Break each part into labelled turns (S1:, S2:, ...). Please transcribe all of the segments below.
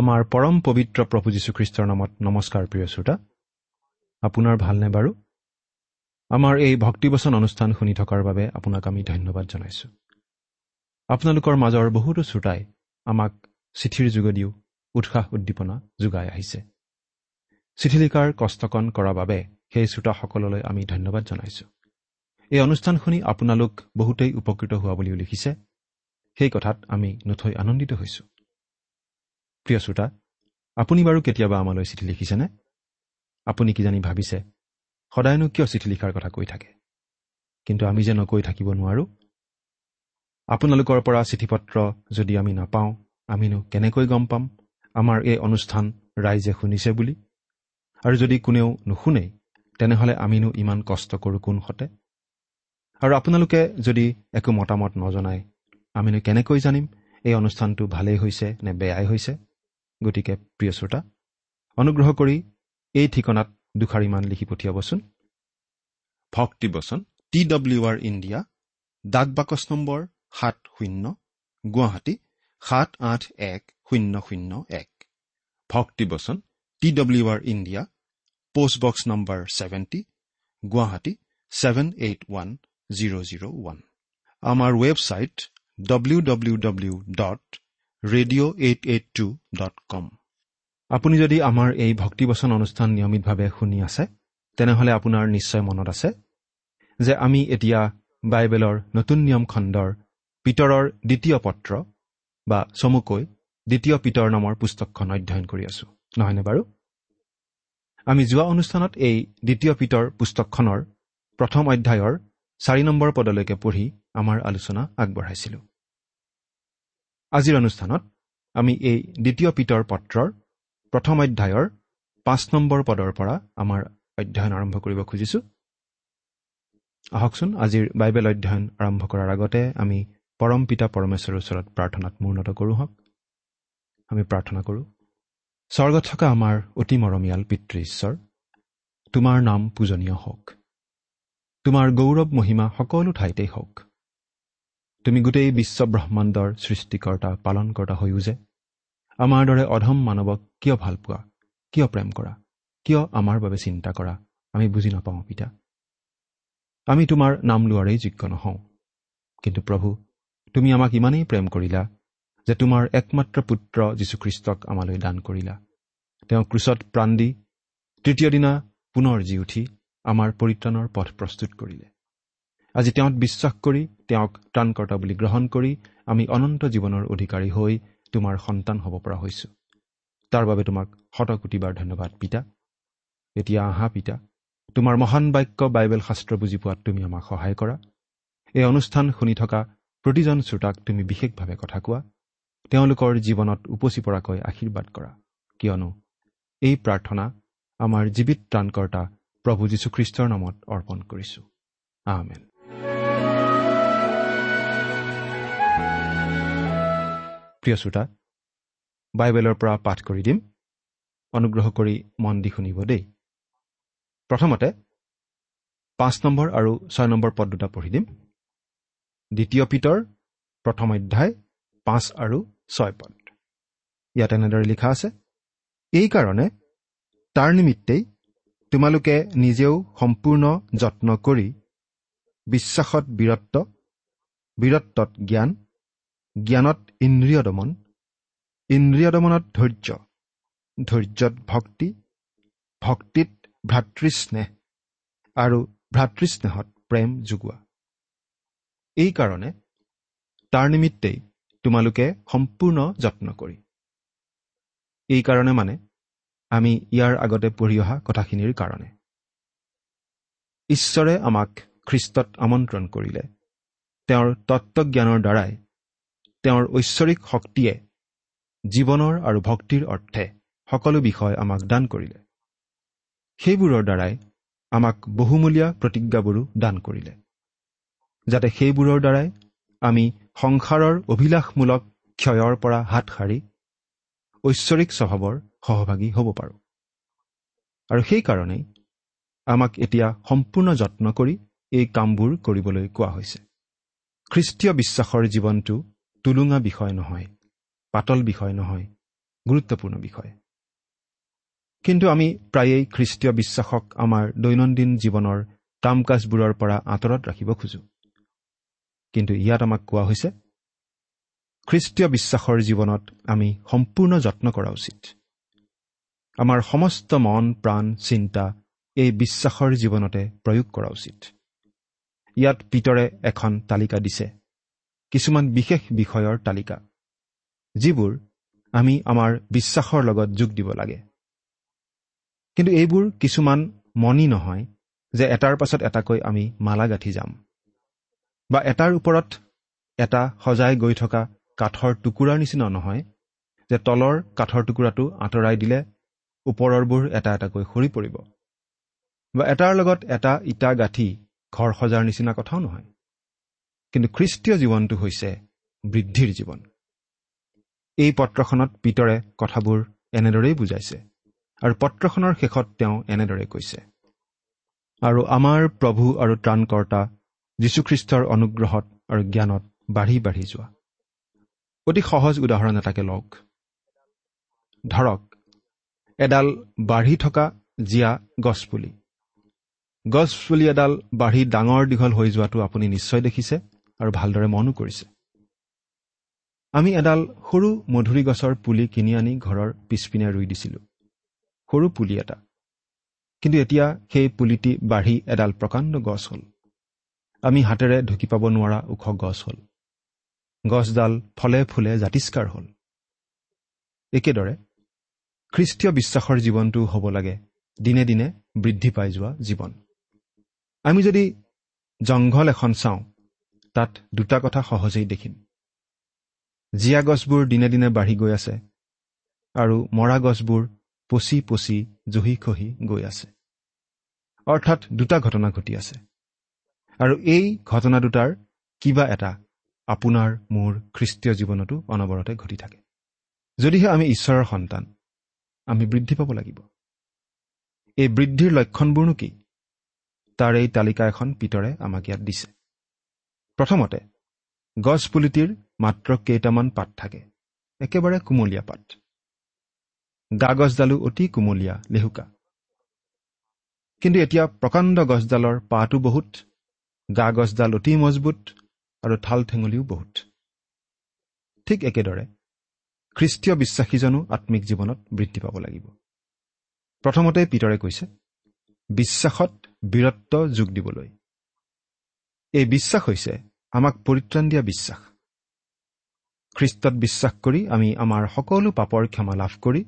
S1: আমাৰ পৰম পবিত্ৰ প্ৰভু যীশুখ্ৰীষ্টৰ নামত নমস্কাৰ প্ৰিয় শ্ৰোতা। আপোনাৰ ভালনে বাৰু? আমাৰ এই ভক্তিবচন অনুষ্ঠান শুনি থকাৰ বাবে আপোনাক আমি ধন্যবাদ জনাইছো। আপোনালোকৰ মাজৰ বহুতো শ্ৰোতাই আমাক চিঠিৰ যোগেদিও উৎসাহ উদ্দীপনা যোগাই আহিছে। চিঠি লিখাৰ কষ্টকণ কৰাৰ বাবে সেই শ্ৰোতাসকললৈ আমি ধন্যবাদ জনাইছো। এই অনুষ্ঠান শুনি আপোনালোক বহুতেই উপকৃত হোৱা বুলিও লিখিছে। সেই কথাত আমি নথৈ আনন্দিত হৈছো। প্ৰিয় শ্ৰোতা আপুনি বাৰু কেতিয়াবা আমালৈ চিঠি লিখিছেনে? আপুনি কিজানি ভাবিছে সদায়নো কিয় চিঠি লিখাৰ কথা কৈ থাকে? কিন্তু আমি যে নকৈ থাকিব নোৱাৰোঁ? আপোনালোকৰ পৰা চিঠি পত্ৰ যদি আমি নাপাওঁ আমিনো কেনেকৈ গম পাম? আমাৰ এই অনুষ্ঠান ৰাইজে শুনিছে বুলি? আৰু যদি কোনেও নুশুনেই তেনেহ'লে আমিনো ইমান কষ্ট কৰোঁ কোনহতে আৰু আপোনালোকে যদি একো মতামত নজনায় আমিনো কেনেকৈ জানিম এই অনুষ্ঠানটো ভালেই হৈছে নে বেয়াই হৈছে? গতিকে প্ৰিয় শ্ৰোতা অনুগ্ৰহ কৰি এই ঠিকনাত দুষাৰিমান লিখি পঠিয়াবচোন। ভক্তিবচন টি ডব্লিউ আৰ ইণ্ডিয়া ডাক বাকচ নম্বৰ সাত শূন্য গুৱাহাটী সাত আঠ এক শূন্য শূন্য এক। ভক্তিবচন T W R India post box number seventy Guwahati seven eight one zero' zero' one. আমাৰ website W W W dot radio' eight eight two dot com আপুনি যদি আমাৰ এই ভক্তিবচন অনুষ্ঠান নিয়মিতভাৱে শুনি আছে তেনেহ'লে আপোনাৰ নিশ্চয় মনত আছে যে আমি এতিয়া বাইবেলৰ নতুন নিয়ম খণ্ডৰ পিতৰৰ দ্বিতীয় পত্ৰ বা চমুকৈ দ্বিতীয় পিতৰ নামৰ পুস্তকখন অধ্যয়ন কৰি আছো। নহয়নে বাৰু? আমি যোৱা অনুষ্ঠানত এই দ্বিতীয় পিতৰ পুস্তকখনৰ প্ৰথম অধ্যায়ৰ চাৰি নম্বৰ পদলৈকে পঢ়ি আমাৰ আলোচনা আগবঢ়াইছিলো। আজিৰ অনুষ্ঠানত আমি এই দ্বিতীয় পিতৰ পত্ৰৰ প্ৰথম অধ্যায়ৰ পাঁচ নম্বৰ পদৰ পৰা আমাৰ অধ্যয়ন আৰম্ভ কৰিব খুজিছো। আহকচোন আজিৰ বাইবেল অধ্যয়ন আৰম্ভ কৰাৰ আগতে আমি পৰম পিতা পৰমেশ্বৰৰ ওচৰত প্ৰাৰ্থনাত মূৰ্ণত কৰোঁ হওক। আমি প্ৰাৰ্থনা কৰোঁ স্বৰ্গত থকা আমাৰ অতি মৰমীয়াল পিতৃ ঈশ্বৰ তোমাৰ নাম পূজনীয় হওক। তোমাৰ গৌৰৱ মহিমা সকলো ঠাইতেই হওক। তুমি গোটেই বিশ্ব ব্ৰহ্মাণ্ডৰ সৃষ্টিকৰ্তা পালনকৰ্তা হৈও যে আমাৰ দৰে অধম মানৱক কিয় ভাল পোৱা? কিয় প্ৰেম কৰা? কিয় আমাৰ বাবে চিন্তা কৰা? আমি বুজি নাপাওঁ পিতা। আমি তোমাৰ নাম লোৱাৰেই যোগ্য নহওঁ। কিন্তু প্ৰভু তুমি আমাক ইমানেই প্ৰেম কৰিলা যে তোমাৰ একমাত্ৰ পুত্ৰ যীশুখ্ৰীষ্টক আমালৈ দান কৰিলা। তেওঁ ক্ৰুচত প্ৰাণ দি তৃতীয় দিনা পুনৰ জি উঠি আমাৰ পৰিত্ৰাণৰ পথ প্ৰস্তুত কৰিলে। আজি তেওঁত বিশ্বাস কৰি তেওঁক ত্ৰাণকৰ্তা বুলি গ্ৰহণ কৰি আমি অনন্ত জীৱনৰ অধিকাৰী হৈ তোমাৰ সন্তান হ'ব পৰা হৈছো। তাৰ বাবে তোমাক শতকোটিবাৰ ধন্যবাদ পিতা। এতিয়া আহা পিতা। তোমাৰ মহান বাক্য বাইবেল শাস্ত্ৰ বুজি পোৱাত তুমি আমাক সহায় কৰা। এই অনুষ্ঠান শুনি থকা প্ৰতিজন শ্ৰোতাক তুমি বিশেষভাৱে কথা কোৱা। তেওঁলোকৰ জীৱনত উপচি পৰাকৈ আশীৰ্বাদ কৰা। কিয়নো এই প্ৰাৰ্থনা আমাৰ জীৱিত ত্ৰাণকৰ্তা প্ৰভু যীশুখ্ৰীষ্টৰ নামত অৰ্পণ কৰিছো। আমেন। প্ৰিয় শ্ৰোতা বাইবেলৰ পৰা পাঠ কৰি দিম। অনুগ্ৰহ কৰি মন দি শুনিব দেই। প্ৰথমতে পাঁচ নম্বৰ আৰু ছয় নম্বৰ পদ দুটা পঢ়ি দিম। দ্বিতীয় পিতৰ প্ৰথম অধ্যায় পাঁচ আৰু ছয় পদ। ইয়াত এনেদৰে লিখা আছে এইকাৰণে তাৰ নিমিত্তেই তোমালোকে নিজেও সম্পূৰ্ণ যত্ন কৰি বিশ্বাসত বীৰত্ব বীৰত্বত জ্ঞান জ্ঞানত ইন্দ্ৰিয় দমন ইন্দ্ৰিয় দমনত ধৈৰ্য ধৈৰ্যত ভক্তি ভক্তিত ভাতৃস্নেহ আৰু ভাতৃস্নেহত প্ৰেম যোগোৱা এইকাৰণে তাৰ নিমিত্তেই তোমালোকে সম্পূৰ্ণ যত্ন কৰি। এইকাৰণে মানে আমি ইয়াৰ আগতে পঢ়ি অহা কথাখিনিৰ কাৰণে। ঈশ্বৰে আমাক খ্ৰীষ্টত আমন্ত্ৰণ কৰিলে। তেওঁৰ তত্বজ্ঞানৰ দ্বাৰাই তেওঁৰ ঐশ্বৰিক শক্তিয়ে জীৱনৰ আৰু ভক্তিৰ অৰ্থে সকলো বিষয় আমাক দান কৰিলে। সেইবোৰৰ দ্বাৰাই আমাক বহুমূলীয়া প্ৰতিজ্ঞাবোৰো দান কৰিলে। যাতে সেইবোৰৰ দ্বাৰাই আমি সংসাৰৰ অভিলাষমূলক ক্ষয়ৰ পৰা হাত সাৰি ঐশ্বৰিক স্বভাৱৰ সহভাগী হ'ব পাৰোঁ। আৰু সেইকাৰণেই আমাক এতিয়া সম্পূৰ্ণ যত্ন কৰি এই কামবোৰ কৰিবলৈ কোৱা হৈছে। খ্ৰীষ্টীয় বিশ্বাসৰ জীৱনটো টুলুঙা বিষয় নহয় পাতল বিষয় নহয় গুৰুত্বপূৰ্ণ বিষয়। কিন্তু আমি প্ৰায়েই খ্ৰীষ্টীয় বিশ্বাসক আমাৰ দৈনন্দিন জীৱনৰ কাম কাজবোৰৰ পৰা আঁতৰত ৰাখিব খোজোঁ। কিন্তু ইয়াত আমাক কোৱা হৈছে খ্ৰীষ্টীয় বিশ্বাসৰ জীৱনত আমি সম্পূৰ্ণ যত্ন কৰা উচিত। আমাৰ সমস্ত মন প্ৰাণ চিন্তা এই বিশ্বাসৰ জীৱনতে প্ৰয়োগ কৰা উচিত। ইয়াত পিতৰে এখন তালিকা দিছে। কিছুমান বিশেষ বিষয়ৰ তালিকা যিবোৰ আমি আমাৰ বিশ্বাসৰ লগত যোগ দিব লাগে। কিন্তু এইবোৰ কিছুমান মনি নহয় যে এটাৰ পাছত এটাকৈ আমি মালা গাঁঠি যাম বা এটাৰ ওপৰত এটা সজাই গৈ থকা কাঠৰ টুকুৰাৰ নিচিনা নহয় যে তলৰ কাঠৰ টুকুৰাটো আঁতৰাই দিলে ওপৰৰবোৰ এটা এটাকৈ সৰি পৰিব। বা এটাৰ লগত এটা ইটা গাঁঠি ঘৰ সজাৰ নিচিনা কথাও নহয়। কিন্তু খ্ৰীষ্টীয় জীৱনটো হৈছে বৃদ্ধিৰ জীৱন। এই পত্ৰখনত পিতৰে কথাবোৰ এনেদৰেই বুজাইছে আৰু পত্ৰখনৰ শেষত তেওঁ এনেদৰে কৈছে আৰু আমাৰ প্ৰভু আৰু ত্ৰাণকৰ্তা যীশুখ্ৰীষ্টৰ অনুগ্ৰহত আৰু জ্ঞানত বাঢ়ি বাঢ়ি যোৱা। অতি সহজ উদাহৰণ এটাকে লওক। ধৰক এডাল বাঢ়ি থকা জীয়া গছপুলি। গছপুলি এডাল বাঢ়ি ডাঙৰ দীঘল হৈ যোৱাটো আপুনি নিশ্চয় দেখিছে। আৰু ভালদৰে মনো কৰিছে। আমি এডাল সৰু মধুৰি গছৰ পুলি কিনি আনি ঘৰৰ পিছপিনে ৰুই দিছিলোঁ। সৰু পুলি এটা। কিন্তু এতিয়া সেই পুলিটি বাঢ়ি এডাল প্ৰকাণ্ড গছ হ'ল। আমি হাতেৰে ঢুকি পাব নোৱাৰা ওখ গছ হ'ল। গছডাল ফলে ফুলে জাতিষ্কাৰ হ'ল। একেদৰে খ্ৰীষ্টীয় বিশ্বাসৰ জীৱনটো হ'ব লাগে দিনে দিনে বৃদ্ধি পাই যোৱা জীৱন। আমি যদি জংঘল এখন চাওঁ তাত দুটা কথা সহজেই দেখিম। জীয়া গছবোৰ দিনে দিনে বাঢ়ি গৈ আছে আৰু মৰা গছবোৰ পচি পচি জহি খহি গৈ আছে। অৰ্থাৎ দুটা ঘটনা ঘটি আছে। আৰু এই ঘটনা দুটাৰ কিবা এটা আপোনাৰ মোৰ খ্ৰীষ্টীয় জীৱনতো অনবৰতে ঘটি থাকে। যদিহে আমি ঈশ্বৰৰ সন্তান আমি বৃদ্ধি পাব লাগিব। এই বৃদ্ধিৰ লক্ষণবোৰনো কি? তাৰ এই তালিকা এখন পিতৰে আমাক ইয়াত দিছে। প্ৰথমতে গছপুলিটিৰ মাত্ৰ কেইটামান পাত থাকে। একেবাৰে কুমলীয়া পাত। গা গছডালো অতি কুমলীয়া লেহুকা। কিন্তু এতিয়া প্ৰকাণ্ড গছডালৰ পাতো বহুত গা গছডাল অতি মজবুত আৰু ঠাল ঠেঙুলিও বহুত। ঠিক একেদৰে খ্ৰীষ্টীয় বিশ্বাসীজনো আত্মিক জীৱনত বৃদ্ধি পাব লাগিব। প্ৰথমতে পিতৰে কৈছে বিশ্বাসত বীৰত্ব যোগ দিবলৈ। এই বিশ্বাস হৈছে আমাক পৰিত্ৰাণ দিয়া বিশ্বাস। খ্ৰীষ্টত বিশ্বাস কৰি আমি আমাৰ সকলো পাপৰ ক্ষমা লাভ কৰি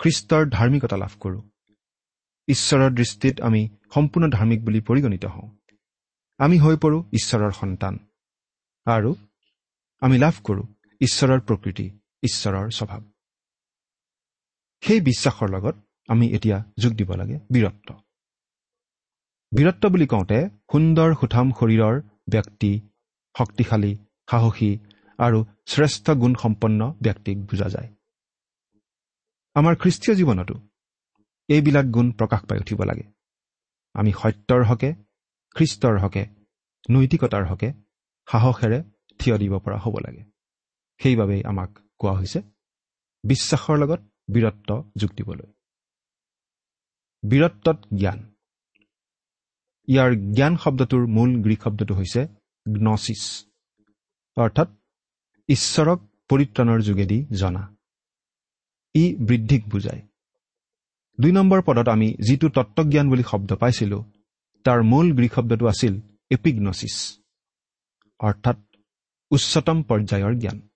S1: খ্ৰীষ্টৰ ধাৰ্মিকতা লাভ কৰোঁ। ঈশ্বৰৰ দৃষ্টিত আমি সম্পূৰ্ণ ধাৰ্মিক বুলি পৰিগণিত হওঁ। আমি হৈ পৰোঁ ঈশ্বৰৰ সন্তান আৰু আমি লাভ কৰোঁ ঈশ্বৰৰ প্ৰকৃতি ঈশ্বৰৰ স্বভাৱ। সেই বিশ্বাসৰ লগত আমি এতিয়া যোগ দিব লাগে বীৰত্ব। বীৰত্ব বুলি কওঁতে সুন্দৰ সুঠাম শৰীৰৰ ব্যক্তি শক্তিশালী সাহসী আৰু শ্ৰেষ্ঠ গুণসম্পন্ন ব্যক্তিক বুজা যায়। আমাৰ খ্ৰীষ্টীয় জীৱনতো এইবিলাক গুণ প্ৰকাশ পাই উঠিব লাগে। আমি সত্যৰ হকে খ্ৰীষ্টৰ হকে নৈতিকতাৰ হকে সাহসেৰে থিয় দিব পৰা হ'ব লাগে। সেইবাবেই আমাক কোৱা হৈছে বিশ্বাসৰ লগত বীৰত্ব যোগ দিবলৈ বীৰত্বত জ্ঞান। ইয়াৰ জ্ঞান শব্দটোৰ মূল গ্ৰীক শব্দটো হৈছে গ্নচিছ অৰ্থাৎ ঈশ্বৰক পৰিত্ৰাণৰ যোগেদি জনা। ই বৃদ্ধিক বুজায়। দুই নম্বৰ পদত আমি যিটো তত্বজ্ঞান বুলি শব্দ পাইছিলোঁ তাৰ মূল গ্ৰীক শব্দটো আছিল এপিগ্নচিছ অৰ্থাৎ উচ্চতম পৰ্যায়ৰ জ্ঞান।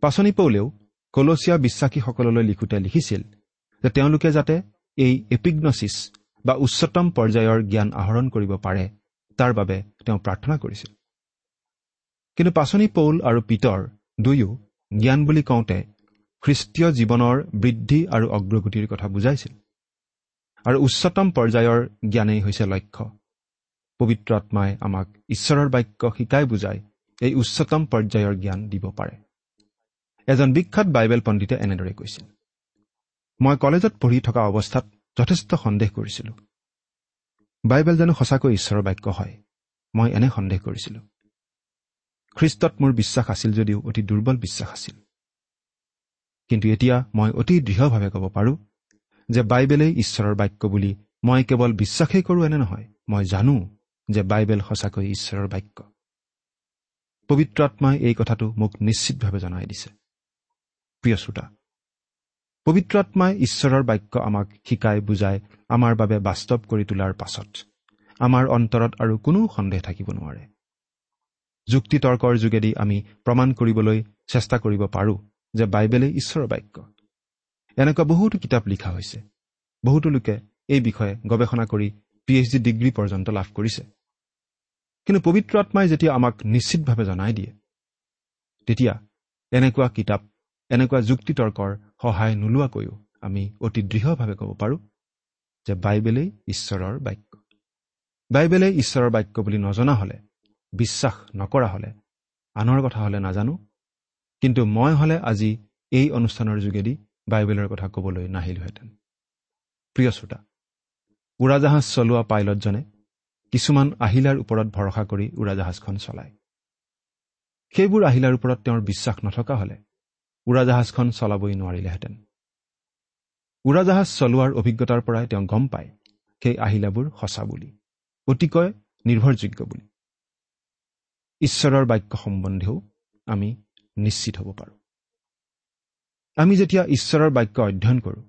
S1: পাচনি পৌলেও কলচীয়া বিশ্বাসীসকললৈ লিখোঁতে লিখিছিল যে তেওঁলোকে যাতে এই এপিগ্নচিছ বা উচ্চতম পৰ্যায়ৰ জ্ঞান আহৰণ কৰিব পাৰে তাৰ বাবে তেওঁ প্ৰাৰ্থনা কৰিছিল। কিন্তু পাচনি পৌল আৰু পিতৰ দুয়ো জ্ঞান বুলি কওঁতে খ্ৰীষ্টীয় জীৱনৰ বৃদ্ধি আৰু অগ্ৰগতিৰ কথা বুজাইছিল। আৰু উচ্চতম পৰ্যায়ৰ জ্ঞানেই হৈছে লক্ষ্য। পবিত্ৰ আত্মাই আমাক ঈশ্বৰৰ বাক্য শিকাই বুজাই এই উচ্চতম পৰ্যায়ৰ জ্ঞান দিব পাৰে। এজন বিখ্যাত বাইবেল পণ্ডিতে এনেদৰে কৈছিল মই কলেজত পঢ়ি থকা অৱস্থাত যথেষ্ট সন্দেহ কৰিছিলোঁ। বাইবেল জানো সঁচাকৈ ঈশ্বৰৰ বাক্য হয়? মই এনে সন্দেহ কৰিছিলোঁ। খ্ৰীষ্টত মোৰ বিশ্বাস আছিল যদিও অতি দুৰ্বল বিশ্বাস আছিল। কিন্তু এতিয়া মই অতি দৃঢ়ভাৱে ক'ব পাৰোঁ যে বাইবেলেই ঈশ্বৰৰ বাক্য বুলি মই কেৱল বিশ্বাসেই কৰোঁ এনে নহয় মই জানো যে বাইবেল সঁচাকৈ ঈশ্বৰৰ বাক্য। পবিত্ৰ আত্মাই এই কথাটো মোক নিশ্চিতভাৱে জনাই দিছে। প্ৰিয় শ্ৰোতা পবিত্ৰ আত্মাই ঈশ্বৰৰ বাক্য আমাক শিকাই বুজাই আমাৰ বাবে বাস্তৱ কৰি তোলাৰ পাছত। আমাৰ অন্তৰত আৰু কোনো সন্দেহ থাকিব নোৱাৰে। যুক্তি তৰ্কৰ যোগেদি আমি প্ৰমাণ কৰিবলৈ চেষ্টা কৰিব পাৰোঁ যে বাইবেলেই ঈশ্বৰৰ বাক্য। এনেকুৱা বহুতো কিতাপ লিখা হৈছে। বহুতো লোকে এই বিষয়ে গৱেষণা কৰি পি এইচ ডি ডিগ্ৰী পৰ্যন্ত লাভ কৰিছে। কিন্তু পবিত্ৰ আত্মাই যেতিয়া আমাক নিশ্চিতভাৱে জনাই দিয়ে তেতিয়া এনেকুৱা কিতাপ এনেকুৱা যুক্তি তৰ্কৰ সহায় নোলোৱাকৈও আমি অতি দৃঢ়ভাৱে ক'ব পাৰোঁ যে বাইবেলেই ঈশ্বৰৰ বাক্য। বাইবেলেই ঈশ্বৰৰ বাক্য বুলি নজনা হ'লে বিশ্বাস নকৰা হ'লে আনৰ কথা হ'লে নাজানো কিন্তু মই হ'লে আজি এই অনুষ্ঠানৰ যোগেদি বাইবেলৰ কথা ক'বলৈ নাহিলোহেঁতেন। প্ৰিয় শ্ৰোতা উৰাজাহাজ চলোৱা পাইলটজনে কিছুমান আহিলাৰ ওপৰত ভৰসা কৰি উৰাজাহাজখন চলায়। সেইবোৰ আহিলাৰ ওপৰত তেওঁৰ বিশ্বাস নথকা হ'লে উৰাজাহাজখন চলাবই নোৱাৰিলেহেঁতেন উৰাজাহাজ চলোৱাৰ অভিজ্ঞতাৰ পৰাই তেওঁ গম পায় সেই আহিলাবোৰ সঁচা বুলি অতিকৈ নিৰ্ভৰযোগ্য বুলি। ঈশ্বৰৰ বাক্য সম্বন্ধেও আমি নিশ্চিত হ'ব পাৰোঁ। আমি যেতিয়া ঈশ্বৰৰ বাক্য অধ্যয়ন কৰোঁ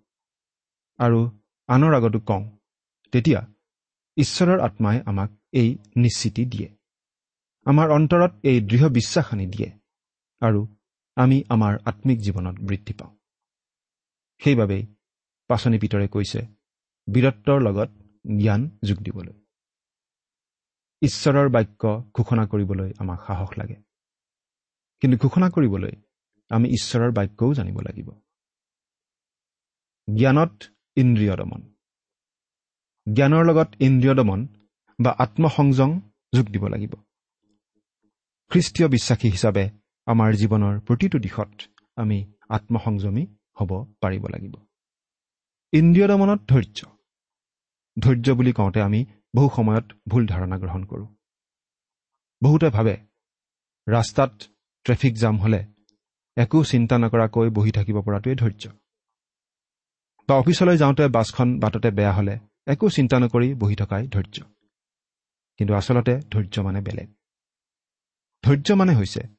S1: আৰু আনৰ আগতো কওঁ তেতিয়া ঈশ্বৰৰ আত্মাই আমাক এই নিশ্চিতি দিয়ে। আমাৰ অন্তৰত এই দৃঢ় বিশ্বাস আনি দিয়ে আৰু আমি আমাৰ আত্মিক জীৱনত বৃদ্ধি পাওঁ। সেইবাবেই পাচনি পিতৰে কৈছে বীৰত্বৰ লগত জ্ঞান যোগ দিবলৈ। ঈশ্বৰৰ বাক্য ঘোষণা কৰিবলৈ আমাক সাহস লাগে। কিন্তু ঘোষণা কৰিবলৈ আমি ঈশ্বৰৰ বাক্যও জানিব লাগিব। জ্ঞানত ইন্দ্ৰিয় দমন জ্ঞানৰ লগত ইন্দ্ৰিয় দমন বা আত্মসংযম যোগ দিব লাগিব। খ্ৰীষ্টীয় বিশ্বাসী হিচাপে আমাৰ জীৱনৰ প্ৰতিটো দিশত আমি আত্মসংযমী হ'ব পাৰিব লাগিব। ইন্দ্ৰিয় দমনত ধৈৰ্য। ধৈৰ্য বুলি কওঁতে আমি বহু সময়ত ভুল ধাৰণা গ্ৰহণ কৰোঁ। বহুতে ভাবে ৰাস্তাত ট্ৰেফিক জাম হ'লে একো চিন্তা নকৰাকৈ বহি থাকিব পৰাটোৱেই ধৈৰ্য। বা অফিচলৈ যাওঁতে বাছখন বাটতে বেয়া হ'লে একো চিন্তা নকৰি বহি থকাই ধৈৰ্য। কিন্তু আচলতে ধৈৰ্য মানে বেলেগ। ধৈৰ্য মানে হৈছে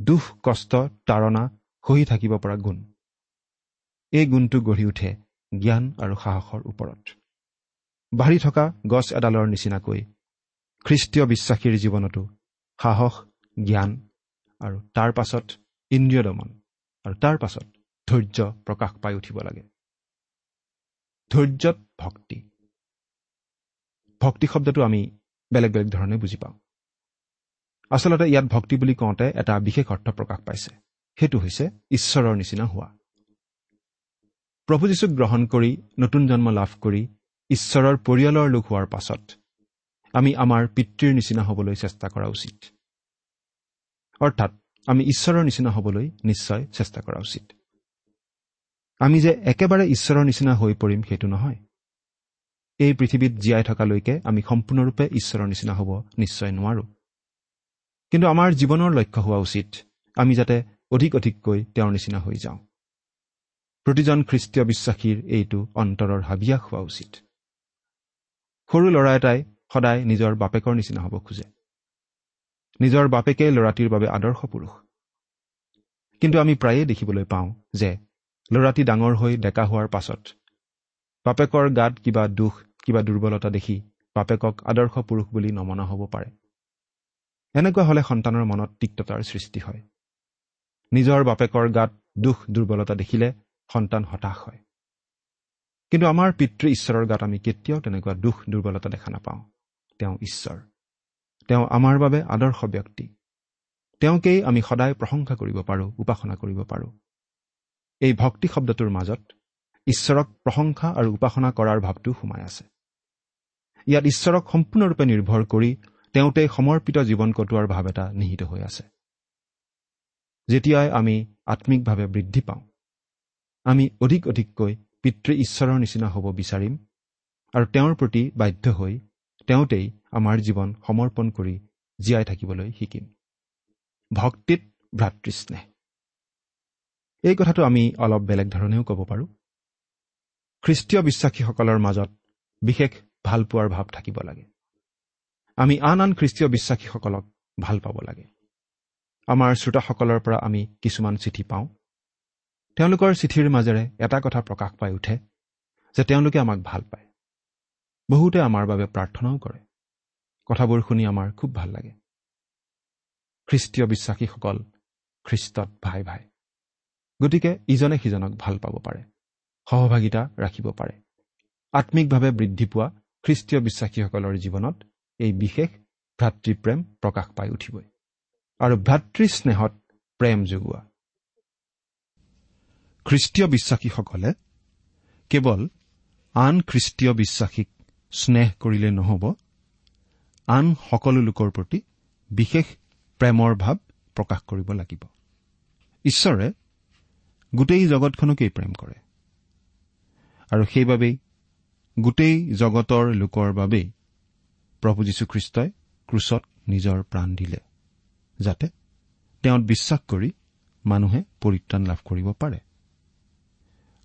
S1: দুখ কষ্ট তাৰণা সহি থাকিব পৰা গুণ। এই গুণটো গঢ়ি উঠে জ্ঞান আৰু সাহসৰ ওপৰত। বাঢ়ি থকা গছ এডালৰ নিচিনাকৈ খ্ৰীষ্টীয় বিশ্বাসীৰ জীৱনতো সাহস জ্ঞান আৰু তাৰ পাছত ইন্দ্ৰিয় দমন আৰু তাৰ পাছত ধৈৰ্য প্ৰকাশ পাই উঠিব লাগে। ধৈৰ্যত ভক্তি। ভক্তি শব্দটো আমি বেলেগ বেলেগ ধৰণে বুজি পাওঁ। আচলতে ইয়াত ভক্তি বুলি কওঁতে এটা বিশেষ অৰ্থ প্ৰকাশ পাইছে। সেইটো হৈছে ঈশ্বৰৰ নিচিনা হোৱা। প্ৰভু যীশুক গ্ৰহণ কৰি নতুন জন্ম লাভ কৰি ঈশ্বৰৰ পৰিয়ালৰ লোক হোৱাৰ পাছত আমি আমাৰ পিতৃৰ নিচিনা হ'বলৈ চেষ্টা কৰা উচিত। অৰ্থাৎ আমি ঈশ্বৰৰ নিচিনা হ'বলৈ নিশ্চয় চেষ্টা কৰা উচিত। আমি যে একেবাৰে ঈশ্বৰৰ নিচিনা হৈ পৰিম সেইটো নহয়। এই পৃথিৱীত জীয়াই থকালৈকে আমি সম্পূৰ্ণৰূপে ঈশ্বৰৰ নিচিনা হ'ব নিশ্চয় নোৱাৰো। কিন্তু আমাৰ জীৱনৰ লক্ষ্য হোৱা উচিত। আমি যাতে অধিক অধিককৈ তেওঁৰ নিচিনা হৈ যাওঁ। প্ৰতিজন খ্ৰীষ্টীয় বিশ্বাসীৰ এইটো অন্তৰৰ হাবিয়াস হোৱা উচিত। সৰু ল'ৰা এটাই সদায় নিজৰ বাপেকৰ নিচিনা হ'ব খোজে। নিজৰ বাপেকে ল'ৰাটিৰ বাবে আদৰ্শ পুৰুষ। কিন্তু আমি প্ৰায়ে দেখিবলৈ পাওঁ যে ল'ৰাটি ডাঙৰ হৈ ডেকা হোৱাৰ পাছত বাপেকৰ গাত কিবা দুখ কিবা দুৰ্বলতা দেখি বাপেকক আদৰ্শ পুৰুষ বুলি নমনা হ'ব পাৰে। এনেকুৱা হ'লে সন্তানৰ মনত তিক্ততাৰ সৃষ্টি হয়। নিজৰ বাপেকৰ গাত দুখ দুৰ্বলতা দেখিলে সন্তান হতাশ হয়। কিন্তু আমাৰ পিতৃ ঈশ্বৰৰ গাত আমি কেতিয়াও তেনেকুৱা দুখ দুৰ্বলতা দেখা নাপাওঁ। তেওঁ ঈশ্বৰ। তেওঁ আমাৰ বাবে আদৰ্শ ব্যক্তি। তেওঁকেই আমি সদায় প্ৰশংসা কৰিব পাৰোঁ উপাসনা কৰিব পাৰোঁ। এই ভক্তি শব্দটোৰ মাজত ঈশ্বৰক প্ৰশংসা আৰু উপাসনা কৰাৰ ভাৱটো সোমাই আছে। ইয়াত ঈশ্বৰক সম্পূৰ্ণৰূপে নিৰ্ভৰ কৰি তেওঁতে সমৰ্পিত জীৱন কটোৱাৰ ভাৱ এটা নিহিত হৈ আছে। যেতিয়াই আমি আত্মিকভাৱে বৃদ্ধি পাওঁ আমি অধিক অধিককৈ পিতৃ ঈশ্বৰৰ নিচিনা হ'ব বিচাৰিম আৰু তেওঁৰ প্ৰতি বাধ্য হৈ তেওঁতেই আমাৰ জীৱন সমৰ্পণ কৰি জীয়াই থাকিবলৈ শিকিম। ভক্তিত ভ্ৰাতৃস্নেহ। এই কথাটো আমি অলপ বেলেগ ধৰণেও ক'ব পাৰোঁ। খ্ৰীষ্টীয় বিশ্বাসীসকলৰ মাজত বিশেষ ভাল পোৱাৰ ভাৱ থাকিব লাগে। আমি আন আন খ্ৰীষ্টীয় বিশ্বাসীসকলক ভাল পাব লাগে। আমাৰ শ্ৰোতাসকলৰ পৰা আমি কিছুমান চিঠি পাওঁ। তেওঁলোকৰ চিঠিৰ মাজেৰে এটা কথা প্ৰকাশ পাই উঠে যে তেওঁলোকে আমাক ভাল পায়। বহুতে আমাৰ বাবে প্ৰাৰ্থনাও কৰে। কথাবোৰ শুনি আমাৰ খুব ভাল লাগে। খ্ৰীষ্টীয় বিশ্বাসীসকল খ্ৰীষ্টত ভাই ভাই। গতিকে ইজনে সিজনক ভাল পাব পাৰে সহভাগিতা ৰাখিব পাৰে। আত্মিকভাৱে বৃদ্ধি পোৱা খ্ৰীষ্টীয় বিশ্বাসীসকলৰ জীৱনত এই বিশেষ ভাতৃপ্ৰেম প্ৰকাশ পাই উঠিবই। আৰু ভাতৃস্নেহত প্ৰেম যোগোৱা খ্ৰীষ্টীয় বিশ্বাসীসকলে কেৱল আন খ্ৰীষ্টীয় বিশ্বাসীক স্নেহ কৰিলে নহ'ব আন সকলো লোকৰ প্ৰতি বিশেষ প্ৰেমৰ ভাৱ প্ৰকাশ কৰিব লাগিব। ঈশ্বৰে গোটেই জগতখনকেই প্ৰেম কৰে। আৰু সেইবাবেই গোটেই জগতৰ লোকৰ বাবেই প্ৰভু যীশুখ্ৰীষ্টই ক্ৰুচত নিজৰ প্ৰাণ দিলে যাতে তেওঁত বিশ্বাস কৰি মানুহে পৰিত্ৰাণ লাভ কৰিব পাৰে।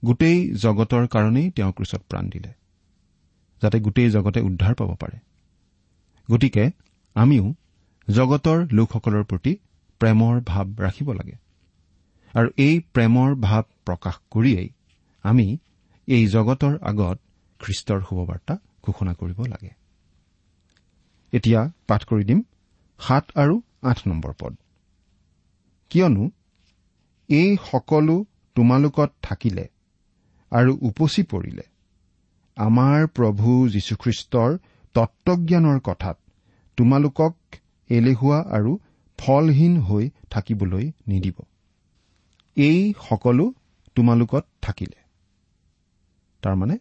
S1: গোটেই জগতৰ কাৰণেই তেওঁ ক্ৰুচত প্ৰাণ দিলে যাতে গোটেই জগতে উদ্ধাৰ পাব পাৰে। গতিকে আমিও জগতৰ লোকসকলৰ প্ৰতি প্ৰেমৰ ভাৱ ৰাখিব লাগে আৰু এই প্ৰেমৰ ভাৱ প্ৰকাশ কৰিয়েই আমি এই জগতৰ আগত খ্ৰীষ্টৰ শুভবাৰ্তা ঘোষণা কৰিব লাগে। এতিয়া পাঠ কৰি দিম সাত আৰু আঠ নম্বৰ পদ। কিয়নো এই সকলো তোমালোকত থাকিলে আৰু উপচি পৰিলে আমাৰ প্ৰভু যীশুখ্ৰীষ্টৰ তত্বজ্ঞানৰ কথাত তোমালোকক এলেহুৱা আৰু ফলহীন হৈ থাকিবলৈ নিদিব। এই সকলো তোমালোকত থাকিলে। তাৰমানে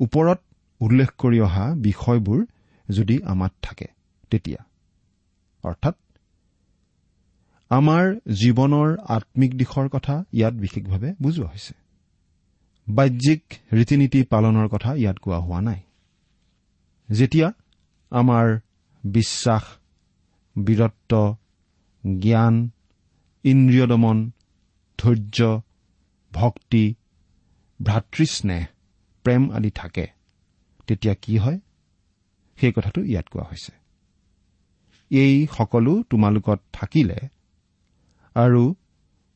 S1: ওপৰত উল্লেখ কৰি অহা বিষয়বোৰ যদি আমাত থাকে তেতিয়া। অৰ্থাৎ আমাৰ জীৱনৰ আত্মিক দিশৰ কথা ইয়াত বিশেষভাৱে বুজোৱা হৈছে। বাহ্যিক ৰীতি নীতি পালনৰ কথা ইয়াত কোৱা হোৱা নাই। যেতিয়া আমাৰ বিশ্বাস বীৰত্ব জ্ঞান ইন্দ্ৰিয় দমন ধৈৰ্য ভক্তি ভাতৃস্নেহ প্ৰেম আদি থাকে তেতিয়া কি হয়? সেই কথাটো ইয়াত কোৱা হৈছে। এই সকলো তোমালোকত থাকিলে আৰু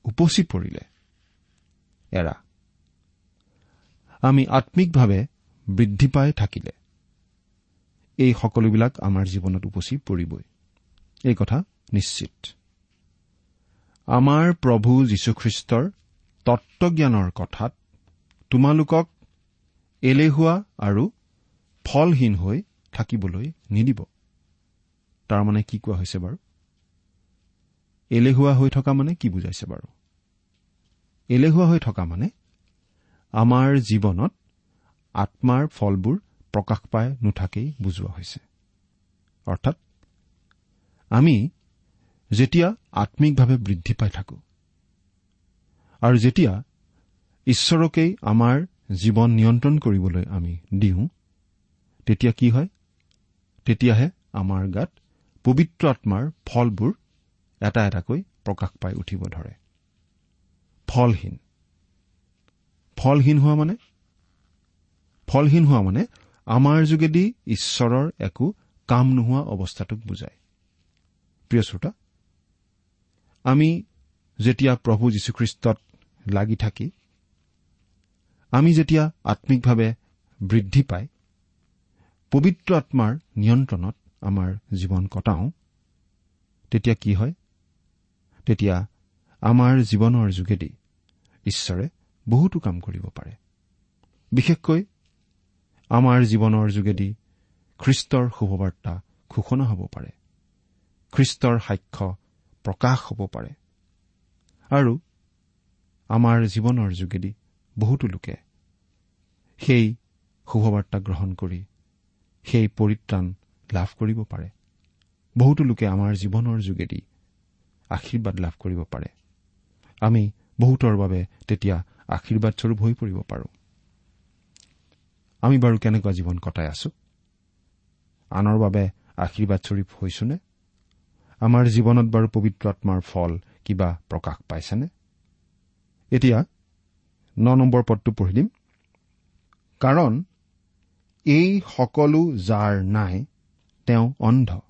S1: উপচি পৰিলে। এৰা আমি আত্মিকভাৱে বৃদ্ধি পাই থাকিলে। এই সকলোবিলাক আমাৰ জীৱনত উপচি পৰিবই। এই কথা নিশ্চিত। আমাৰ প্ৰভু যীশুখ্ৰীষ্টৰ তত্বজ্ঞানৰ কথাত তোমালোকক এলেহুৱা আৰু ফলহীন হৈ থাকিবলৈ নিদিব। তাৰমানে কি কোৱা হৈছে বাৰু? এলেহুৱা হৈ থকা মানে কি বুজাইছে বাৰু? এলেহুৱা হৈ থকা মানে আমাৰ জীৱনত আত্মাৰ ফলবোৰ প্ৰকাশ পাই নুঠাকেই বুজোৱা হৈছে। অৰ্থাৎ আমি যেতিয়া আত্মিকভাৱে বৃদ্ধি পাই থাকো আৰু যেতিয়া ঈশ্বৰকেই আমাৰ জীৱন নিয়ন্ত্ৰণ কৰিবলৈ আমি দিওঁ তেতিয়া কি হয়? তেতিয়াহে আমাৰ গাত পবিত্ৰ আত্মাৰ ফলবোৰ এটা এটাকৈ প্ৰকাশ পাই উঠিব ধৰে। ফলহীন। ফলহীন হোৱা মানে? ফলহীন হোৱা মানে আমাৰ যোগেদি ঈশ্বৰৰ একো কাম নোহোৱা অৱস্থাটোক বুজায়। প্ৰিয় শ্ৰোতা আমি যেতিয়া প্ৰভু যীশুখ্ৰীষ্টত লাগি থাকি আমি যেতিয়া আত্মিকভাৱে বৃদ্ধি পাই পবিত্ৰ আত্মাৰ নিয়ন্ত্ৰণত আমাৰ জীৱন কটাওঁ তেতিয়া কি হয়? তেতিয়া আমাৰ জীৱনৰ যোগেদি ঈশ্বৰে বহুতো কাম কৰিব পাৰে। বিশেষকৈ আমাৰ জীৱনৰ যোগেদি খ্ৰীষ্টৰ শুভবাৰ্তা ঘোষণা হ'ব পাৰে। খ্ৰীষ্টৰ সাক্ষ্য প্ৰকাশ হ'ব পাৰে। আৰু আমাৰ জীৱনৰ যোগেদি বহুতো লোকে সেই শুভবাৰ্তা গ্ৰহণ কৰি সেই পৰিত্ৰাণ লাভ কৰিব পাৰে। বহুতো লোকে আমাৰ জীৱনৰ যোগেদি আশীৰ্বাদ লাভ কৰিব পাৰে। আমি বহুতৰ বাবে তেতিয়া আশীৰ্বাদস্বৰূপ হৈ পৰিব পাৰোঁ। আমি বাৰু কেনেকুৱা জীৱন কটাই আছো? আনৰ বাবে আশীৰ্বাদস্বৰূপ হৈছোনে? আমাৰ জীৱনত বাৰু পবিত্ৰ আত্মাৰ ফল কিবা প্ৰকাশ পাইছেনে? এতিয়া ন নম্বৰ পদটো পঢ়ি দিম। কাৰণ এই সকলো যাৰ নাই তেওঁ অন্ধ।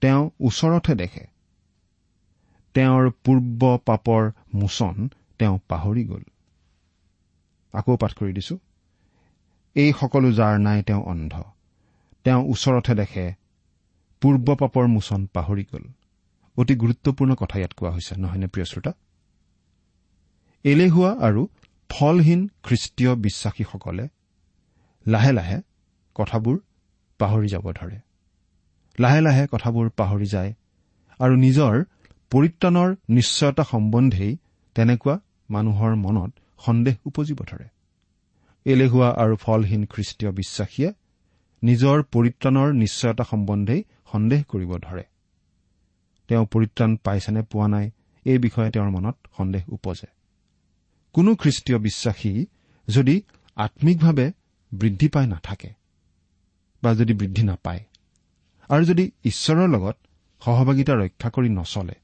S1: তেওঁ ওচৰতহে দেখে। তেওঁৰ পূৰ্ব পাপৰ মোচন তেওঁ পাহৰি গ'ল। আকৌ পাঠ কৰি দিছো। এই সকলো যাৰ নাই তেওঁ অন্ধ। তেওঁ ওচৰতহে দেখে। পূৰ্ব পাপৰ মোচন পাহৰি গ'ল। অতি গুৰুত্বপূৰ্ণ কথা ইয়াত কোৱা হৈছে নহয়নে প্ৰিয় শ্ৰোতা? এলেহুৱা আৰু ফলহীন খ্ৰীষ্টীয় বিশ্বাসীসকলে লাহে লাহে কথাবোৰ পাহৰি যাব ধৰে। লাহে লাহে কথাবোৰ পাহৰি যায় আৰু নিজৰ পৰিত্ৰাণৰ নিশ্চয়তা সম্বন্ধেই তেনেকুৱা মানুহৰ মনত সন্দেহ উপজিব ধৰে। এলেহুৱা আৰু ফলহীন খ্ৰীষ্টীয় বিশ্বাসীয়ে নিজৰ পৰিত্ৰাণৰ নিশ্চয়তা সম্বন্ধেই সন্দেহ কৰিব ধৰে। তেওঁ পৰিত্ৰাণ পাইছেনে পোৱা নাই এই বিষয়ে তেওঁৰ মনত সন্দেহ উপজে। কোনো খ্ৰীষ্টীয় বিশ্বাসী যদি আম্মিকভাৱে বৃদ্ধি পাই নাথাকে বা যদি বৃদ্ধি নাপায়। আৰু যদি ঈশ্বৰৰ লগত সহভাগিতা ৰক্ষা কৰি নচলে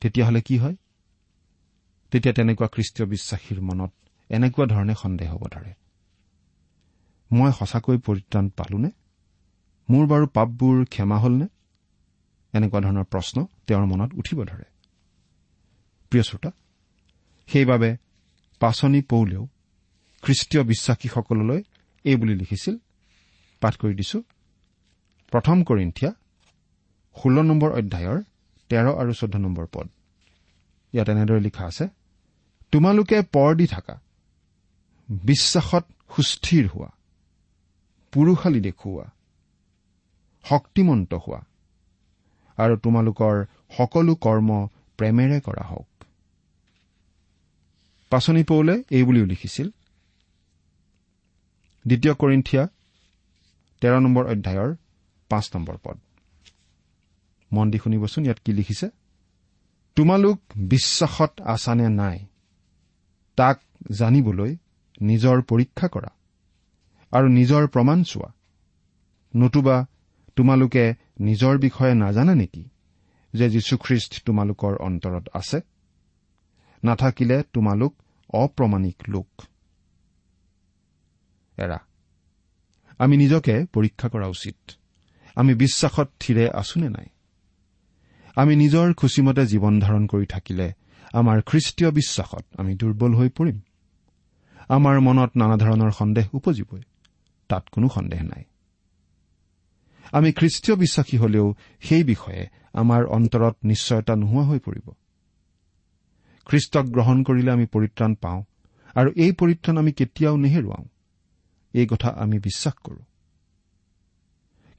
S1: তেতিয়াহ'লে কি হয়? তেতিয়া তেনেকুৱা খ্ৰীষ্টীয় বিশ্বাসীৰ মনত এনেকুৱা ধৰণে সন্দেহ হ'ব ধৰে মই সঁচাকৈ পৰিত্ৰাণ পালোনে? মোৰ বাৰু পাপবোৰ ক্ষমা হলনে? এনেকুৱা ধৰণৰ প্ৰশ্ন তেওঁৰ মনত উঠিব ধৰে। প্ৰিয় শ্ৰোতা সেইবাবে পাচনি পৌলেও খ্ৰীষ্টীয় বিশ্বাসীসকললৈ এই বুলি লিখিছিল পাঠ কৰি দিছো। প্ৰথম কৰিন্ঠিয়া ষোল্ল নম্বৰ অধ্যায়ৰ তেৰ আৰু চৈধ্য নম্বৰ পদ। ইয়াত এনেদৰে লিখা আছে তোমালোকে পৰ দি থাকা বিশ্বাসত সুস্থিৰ হোৱা পুৰুষালী দেখুওৱা শক্তিমন্ত হোৱা আৰু তোমালোকৰ সকলো কৰ্ম প্ৰেমেৰে কৰা হওক। পাচনি পৌলে এই বুলিও লিখিছিল দ্বিতীয় কৰিন্ঠিয়া তেৰ নম্বৰ অধ্যায়ৰ পাঁচ নম্বৰ পদ। মন দি শুনিবচোন ইয়াত কি লিখিছে। তোমালোক বিশ্বাসত আছানে নাই তাক জানিবলৈ নিজৰ পৰীক্ষা কৰা আৰু নিজৰ প্ৰমাণ চোৱা। নতুবা তোমালোকে নিজৰ বিষয়ে নাজানা নেকি যে যীশুখ্ৰীষ্ট তোমালোকৰ অন্তৰত আছে? নাথাকিলে তোমালোক অপ্ৰমাণিক লোক। এৰা আমি নিজকে পৰীক্ষা কৰা উচিত। আমি বিশ্বাসত থিৰে আছোনে নাই? আমি নিজৰ খুচিমতে জীৱন ধাৰণ কৰি থাকিলে আমাৰ খ্ৰীষ্টীয় বিশ্বাসত আমি দুৰ্বল হৈ পৰিম। আমাৰ মনত নানা ধৰণৰ সন্দেহ উপজিবই। তাত কোনো সন্দেহ নাই। আমি খ্ৰীষ্টীয় বিশ্বাসী হলেও সেই বিষয়ে আমাৰ অন্তৰত নিশ্চয়তা নোহোৱা হৈ পৰিব। খ্ৰীষ্টক গ্ৰহণ কৰিলে আমি পৰিত্ৰাণ পাওঁ আৰু এই পৰিত্ৰাণ আমি কেতিয়াও নেহেৰুৱাওঁ। এই কথা আমি বিশ্বাস কৰো।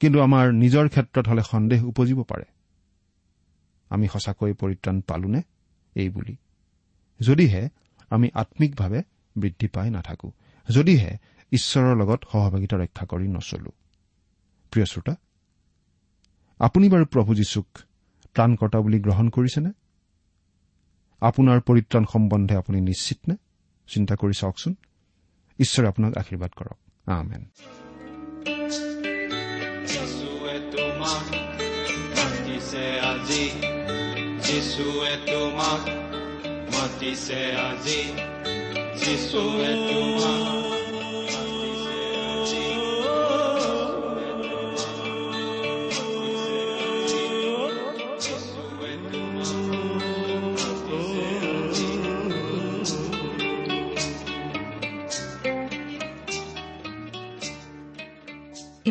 S1: কিন্তু আমাৰ নিজৰ ক্ষেত্ৰত হলে সন্দেহ উপজিব পাৰে। আমি সঁচাকৈ পৰিত্ৰাণ পালোনে? এই বুলি। যদিহে আমি আম্মিকভাৱে বৃদ্ধি পাই নাথাকো। যদিহে ঈশ্বৰৰ লগত সহভাগিতা ৰক্ষা কৰি নচলো। প্ৰিয় শ্ৰোতা আপুনি বাৰু প্ৰভু যীশুক ত্ৰাণকৰ্তা বুলি গ্ৰহণ কৰিছেনে? আপোনাৰ পৰিত্ৰাণ সম্বন্ধে আপুনি নিশ্চিত নে চিন্তা কৰি চাওকচোন। ঈশ্বৰে আপোনাক আশীৰ্বাদ কৰক। আমেন
S2: যিশুৱে তোমাক মাতিছে আজি যিশুৱে তোমাক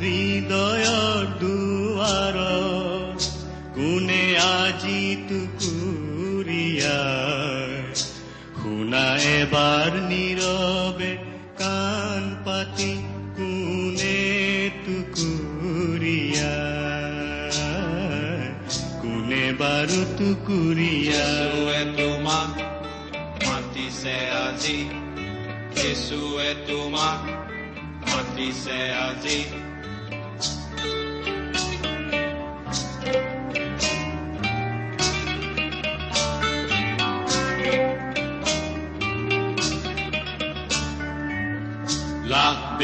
S2: হৃদয়ৰ দুৱাৰ, কোনে আজি টুকুৰিয়া শুনা এবাৰ নীৰৱে কাণ পাতি, কোনে টুকুৰিয়া কোনে বাৰু টুকুৰিয়া তোমাক মাতিছে আজি, যিশুৱে তোমাক মাতিছে আজি।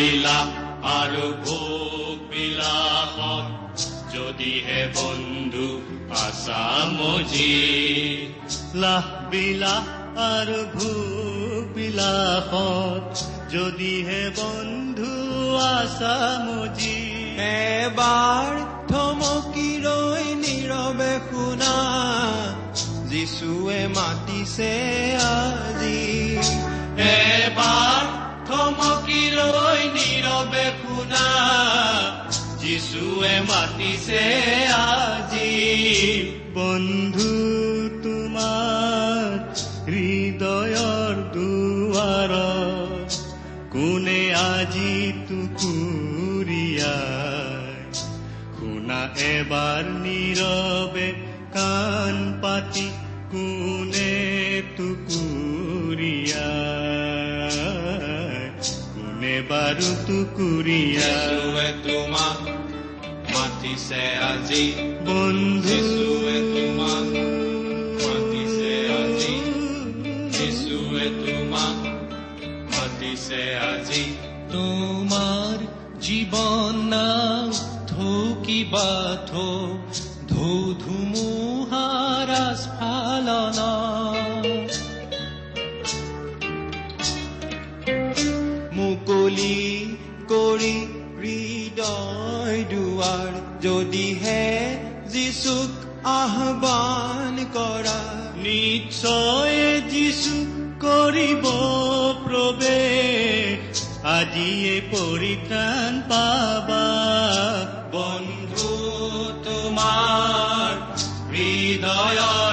S2: বিলাস আৰু ভোগ বিলাসত। যদিহে বন্ধু আচামজি লাখ বিলাস আৰু ভোগ বিলাসত। যদিহে বন্ধু আচামজি এবাৰ থমকি ৰৈ নীৰৱে শুনা যিচুৱে মাতিছে আজি। এবাৰ থমকি ৰৈ নীৰৱে শুনা যিচুৱে মাতিছে আজি বন্ধু তোমাৰ হৃদয়ৰ দুৱাৰ কোনে আজি টুকুৰিয়া শুনা এবাৰ নীৰৱে কাণ পাতি কোনে টুকুৰিয়া কোনে বাৰু টুকুৰিয়া তোমাক মাতিছে আজি। বন্ধু। তোমাক মাতিছে আজি। যিশুৱে তোমাক মাতিছে আজি। তোমাৰ জীৱন নাও থকিবা থো আহ্বান কৰা নিশ্চয় যিচু কৰিব প্ৰৱেশ আজিয়ে পৰিত্ৰাণ পাবা। বন্ধু তোমাৰ হৃদয়ৰ